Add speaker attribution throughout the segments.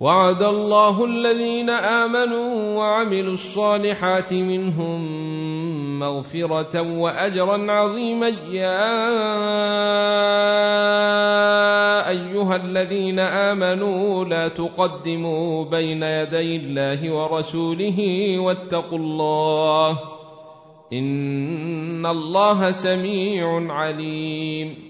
Speaker 1: وعد الله الذين امنوا وعملوا الصالحات منهم مغفره واجرا عظيما يا ايها الذين امنوا لا تقدموا بين يدي الله ورسوله واتقوا الله ان الله سميع عليم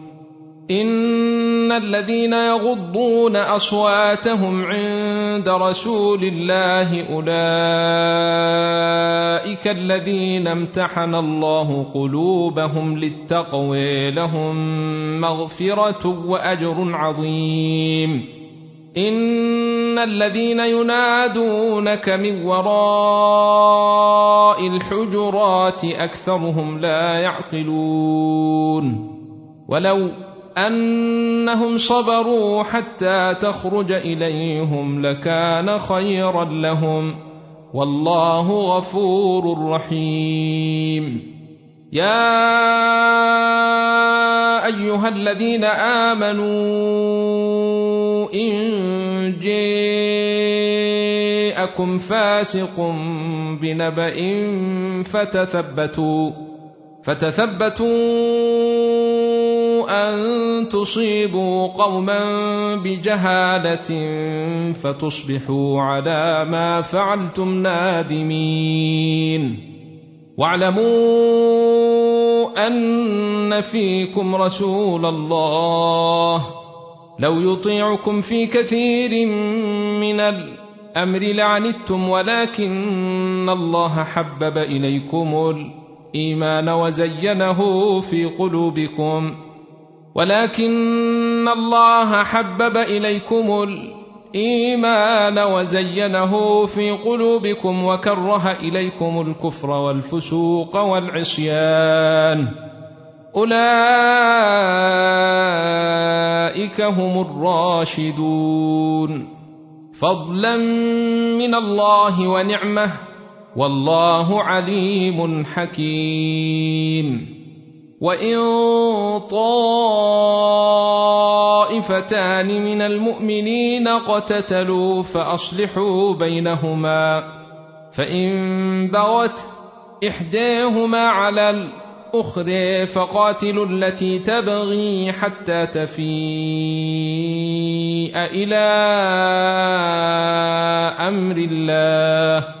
Speaker 1: ان الذين يغضون اصواتهم عند رسول الله اولئك الذين امتحن الله قلوبهم للتقوى لهم مغفره واجر عظيم ان الذين ينادونك من وراء الحجرات اكثرهم لا يعقلون ولو انهم صبروا حتى تخرج اليهم لكان خيرا لهم والله غفور رحيم يا ايها الذين امنوا ان جاءكم فاسق بنبا فتثبتوا فتثبتوا ان تصيبوا قوما بجهاله فتصبحوا على ما فعلتم نادمين واعلموا ان فيكم رسول الله لو يطيعكم في كثير من الامر لعنتم ولكن الله حبب اليكم الايمان وزينه في قلوبكم ولكن الله حبب اليكم الايمان وزينه في قلوبكم وكره اليكم الكفر والفسوق والعصيان اولئك هم الراشدون فضلا من الله ونعمه والله عليم حكيم وان طائفتان من المؤمنين اقتتلوا فاصلحوا بينهما فان بغت احداهما على الاخرى فقاتلوا التي تبغي حتى تفيء الى امر الله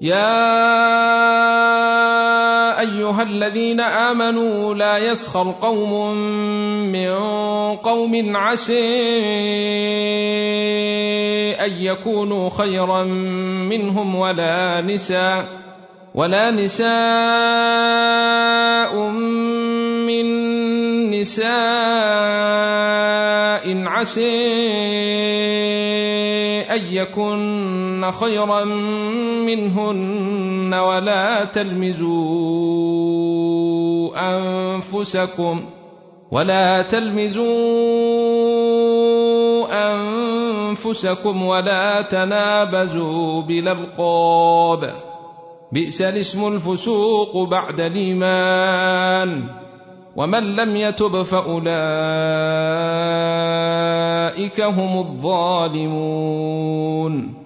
Speaker 1: يا ايها الذين امنوا لا يسخر قوم من قوم عسى ان يكونوا خيرا منهم ولا نساء ولا نساء من نساء عسى ان يكن كنتن خيرا منهن ولا تلمزوا أنفسكم ولا تلمزوا أنفسكم ولا تنابزوا بالألقاب بئس الاسم الفسوق بعد الإيمان ومن لم يتب فأولئك هم الظالمون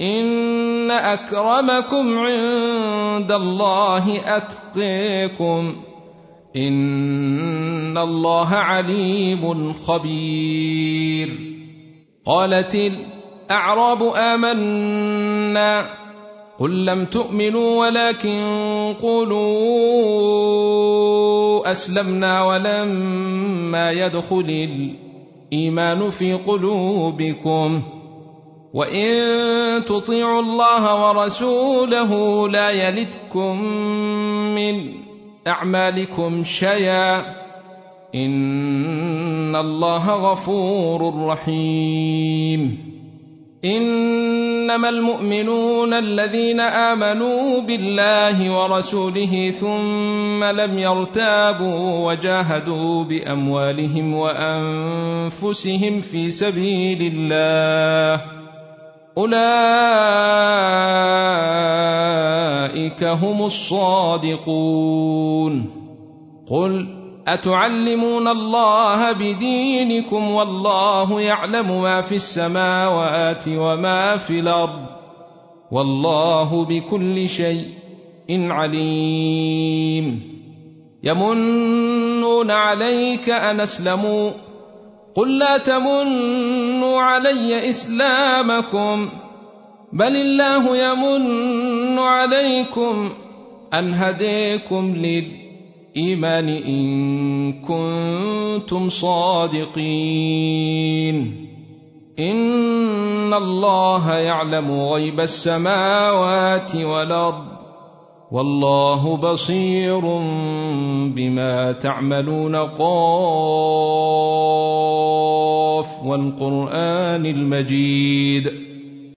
Speaker 1: ان اكرمكم عند الله اتقيكم ان الله عليم خبير قالت الاعراب امنا قل لم تؤمنوا ولكن قولوا اسلمنا ولما يدخل الايمان في قلوبكم وان تطيعوا الله ورسوله لا يلدكم من اعمالكم شيئا ان الله غفور رحيم انما المؤمنون الذين امنوا بالله ورسوله ثم لم يرتابوا وجاهدوا باموالهم وانفسهم في سبيل الله اولئك هم الصادقون قل اتعلمون الله بدينكم والله يعلم ما في السماوات وما في الارض والله بكل شيء عليم يمنون عليك ان اسلموا قل لا تمنوا علي اسلامكم بل الله يمن عليكم ان هديكم للايمان ان كنتم صادقين ان الله يعلم غيب السماوات والارض والله بصير بما تعملون قال والقرآن المجيد